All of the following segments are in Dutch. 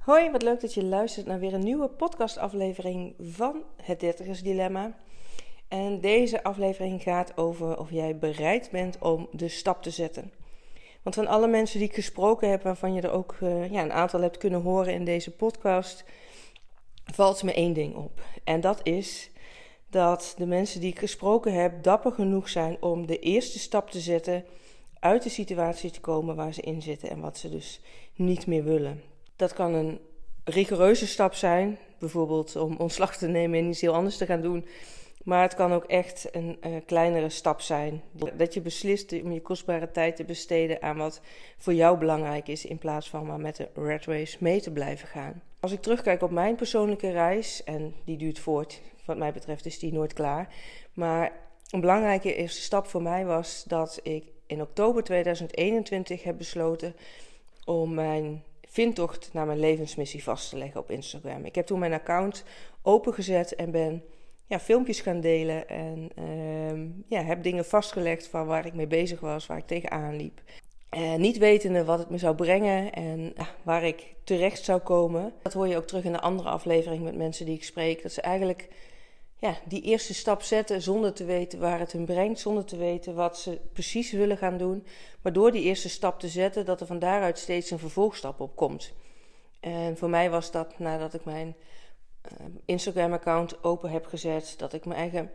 Hoi, wat leuk dat je luistert naar weer een nieuwe podcastaflevering van Het Dertigers Dilemma. En deze aflevering gaat over of jij bereid bent om de stap te zetten. Want van alle mensen die ik gesproken heb, waarvan je er ook uh, ja, een aantal hebt kunnen horen in deze podcast, valt me één ding op. En dat is dat de mensen die ik gesproken heb dapper genoeg zijn om de eerste stap te zetten uit de situatie te komen waar ze in zitten en wat ze dus niet meer willen. Dat kan een rigoureuze stap zijn, bijvoorbeeld om ontslag te nemen en iets heel anders te gaan doen. Maar het kan ook echt een uh, kleinere stap zijn. Dat je beslist om je kostbare tijd te besteden aan wat voor jou belangrijk is, in plaats van maar met de red race mee te blijven gaan. Als ik terugkijk op mijn persoonlijke reis, en die duurt voort, wat mij betreft is die nooit klaar. Maar een belangrijke eerste stap voor mij was dat ik in oktober 2021 heb besloten om mijn vindtocht naar mijn levensmissie vast te leggen op Instagram. Ik heb toen mijn account opengezet en ben ja, filmpjes gaan delen. En uh, ja, heb dingen vastgelegd van waar ik mee bezig was, waar ik tegenaan liep. En niet wetende wat het me zou brengen en waar ik terecht zou komen. Dat hoor je ook terug in de andere aflevering met mensen die ik spreek. Dat ze eigenlijk ja, die eerste stap zetten zonder te weten waar het hun brengt, zonder te weten wat ze precies willen gaan doen. Maar door die eerste stap te zetten, dat er van daaruit steeds een vervolgstap op komt. En voor mij was dat nadat ik mijn uh, Instagram-account open heb gezet, dat ik mijn eigen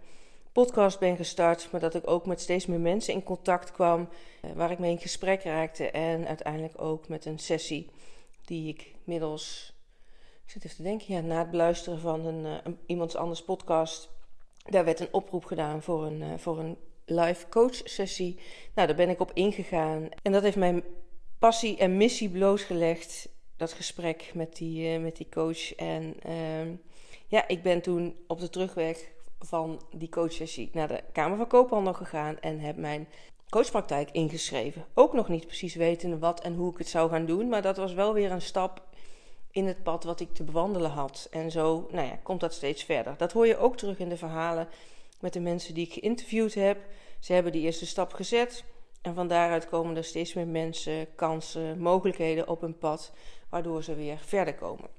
podcast ben gestart, maar dat ik ook met steeds meer mensen in contact kwam, uh, waar ik mee in gesprek raakte en uiteindelijk ook met een sessie die ik middels ik zit even te denken, ja, na het beluisteren van een, een iemands anders podcast, daar werd een oproep gedaan voor een, uh, voor een live coach sessie. Nou, daar ben ik op ingegaan. En dat heeft mijn passie en missie blootgelegd. Dat gesprek met die, uh, met die coach. En ehm, ja, ik ben toen op de terugweg van die coachsessie naar de Kamer van Koophandel gegaan en heb mijn coachpraktijk ingeschreven. Ook nog niet precies weten wat en hoe ik het zou gaan doen, maar dat was wel weer een stap in het pad wat ik te bewandelen had. En zo nou ja, komt dat steeds verder. Dat hoor je ook terug in de verhalen met de mensen die ik geïnterviewd heb. Ze hebben die eerste stap gezet. En van daaruit komen er steeds meer mensen, kansen, mogelijkheden op hun pad, waardoor ze weer verder komen.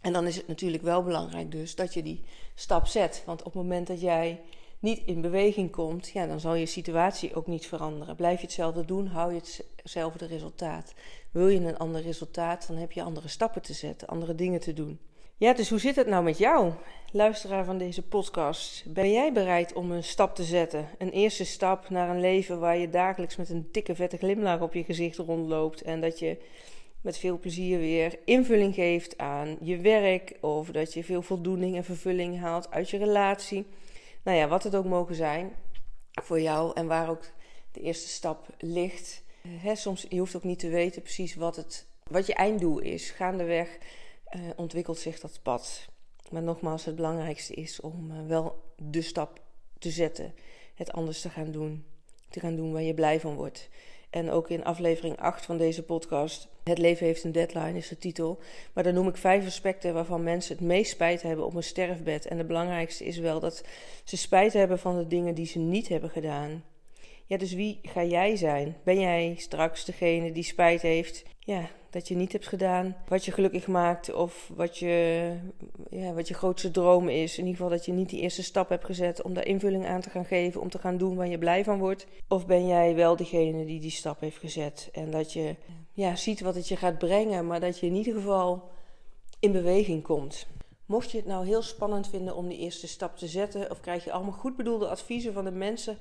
En dan is het natuurlijk wel belangrijk dus dat je die stap zet. Want op het moment dat jij niet in beweging komt, ja, dan zal je situatie ook niet veranderen. Blijf je hetzelfde doen, hou je hetzelfde resultaat. Wil je een ander resultaat, dan heb je andere stappen te zetten, andere dingen te doen. Ja, dus hoe zit het nou met jou, luisteraar van deze podcast? Ben jij bereid om een stap te zetten? Een eerste stap naar een leven waar je dagelijks met een dikke vette glimlach op je gezicht rondloopt en dat je met veel plezier weer invulling geeft aan je werk of dat je veel voldoening en vervulling haalt uit je relatie nou ja, wat het ook mogen zijn voor jou en waar ook de eerste stap ligt. He, soms, je hoeft ook niet te weten precies wat, het, wat je einddoel is. Gaandeweg uh, ontwikkelt zich dat pad. Maar nogmaals, het belangrijkste is om uh, wel de stap te zetten. Het anders te gaan doen. Te gaan doen waar je blij van wordt. En ook in aflevering 8 van deze podcast, Het leven heeft een deadline is de titel. Maar dan noem ik vijf aspecten waarvan mensen het meest spijt hebben op een sterfbed. En de belangrijkste is wel dat ze spijt hebben van de dingen die ze niet hebben gedaan. Ja, dus wie ga jij zijn? Ben jij straks degene die spijt heeft? Ja, dat je niet hebt gedaan wat je gelukkig maakt of wat je, ja, wat je grootste droom is. In ieder geval dat je niet die eerste stap hebt gezet om daar invulling aan te gaan geven, om te gaan doen waar je blij van wordt. Of ben jij wel degene die die stap heeft gezet en dat je ja, ziet wat het je gaat brengen, maar dat je in ieder geval in beweging komt. Mocht je het nou heel spannend vinden om die eerste stap te zetten, of krijg je allemaal goed bedoelde adviezen van de mensen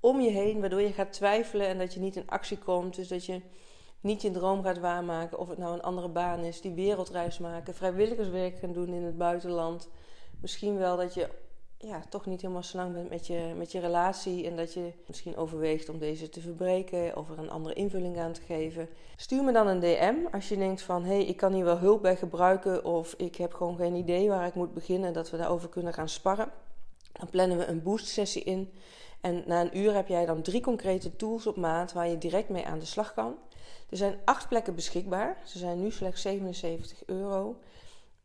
om je heen, waardoor je gaat twijfelen en dat je niet in actie komt. Dus dat je niet je droom gaat waarmaken, of het nou een andere baan is, die wereldreis maken, vrijwilligerswerk gaan doen in het buitenland. Misschien wel dat je ja, toch niet helemaal slang bent met je, met je relatie en dat je misschien overweegt om deze te verbreken of er een andere invulling aan te geven. Stuur me dan een DM als je denkt van hé, hey, ik kan hier wel hulp bij gebruiken of ik heb gewoon geen idee waar ik moet beginnen, dat we daarover kunnen gaan sparren. Dan plannen we een boost sessie in. En na een uur heb jij dan drie concrete tools op maat waar je direct mee aan de slag kan. Er zijn acht plekken beschikbaar. Ze zijn nu slechts 77 euro.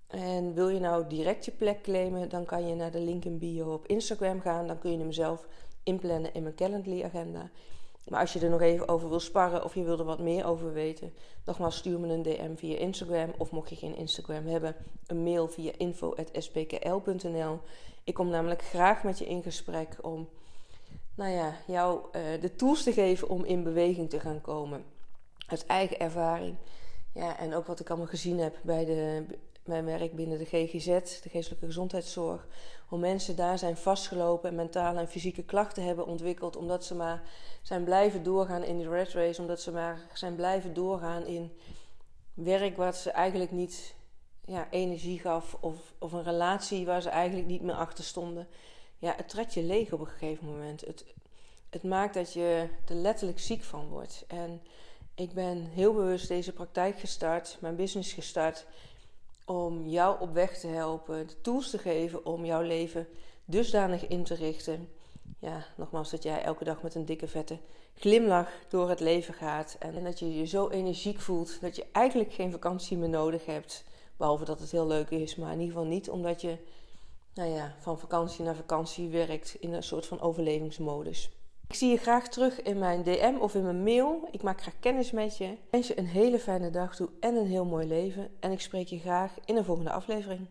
En wil je nou direct je plek claimen, dan kan je naar de link in bio op Instagram gaan. Dan kun je hem zelf inplannen in mijn Calendly agenda. Maar als je er nog even over wil sparren of je wil er wat meer over weten, nogmaals stuur me een DM via Instagram. Of mocht je geen Instagram hebben, een mail via info.spkl.nl. Ik kom namelijk graag met je in gesprek om nou ja, jou uh, de tools te geven om in beweging te gaan komen. Uit eigen ervaring. Ja, en ook wat ik allemaal gezien heb bij de, mijn werk binnen de GGZ, de geestelijke gezondheidszorg. Hoe mensen daar zijn vastgelopen en mentale en fysieke klachten hebben ontwikkeld. Omdat ze maar zijn blijven doorgaan in de red race. Omdat ze maar zijn blijven doorgaan in werk wat ze eigenlijk niet ja, energie gaf. Of, of een relatie waar ze eigenlijk niet meer achter stonden. Ja, het trekt je leeg op een gegeven moment. Het, het maakt dat je er letterlijk ziek van wordt. En ik ben heel bewust deze praktijk gestart, mijn business gestart om jou op weg te helpen, de tools te geven om jouw leven dusdanig in te richten. Ja, nogmaals, dat jij elke dag met een dikke vette glimlach door het leven gaat. En dat je je zo energiek voelt dat je eigenlijk geen vakantie meer nodig hebt. Behalve dat het heel leuk is, maar in ieder geval niet omdat je nou ja, van vakantie naar vakantie werkt in een soort van overlevingsmodus. Ik zie je graag terug in mijn DM of in mijn mail. Ik maak graag kennis met je. Ik wens je een hele fijne dag toe en een heel mooi leven. En ik spreek je graag in een volgende aflevering.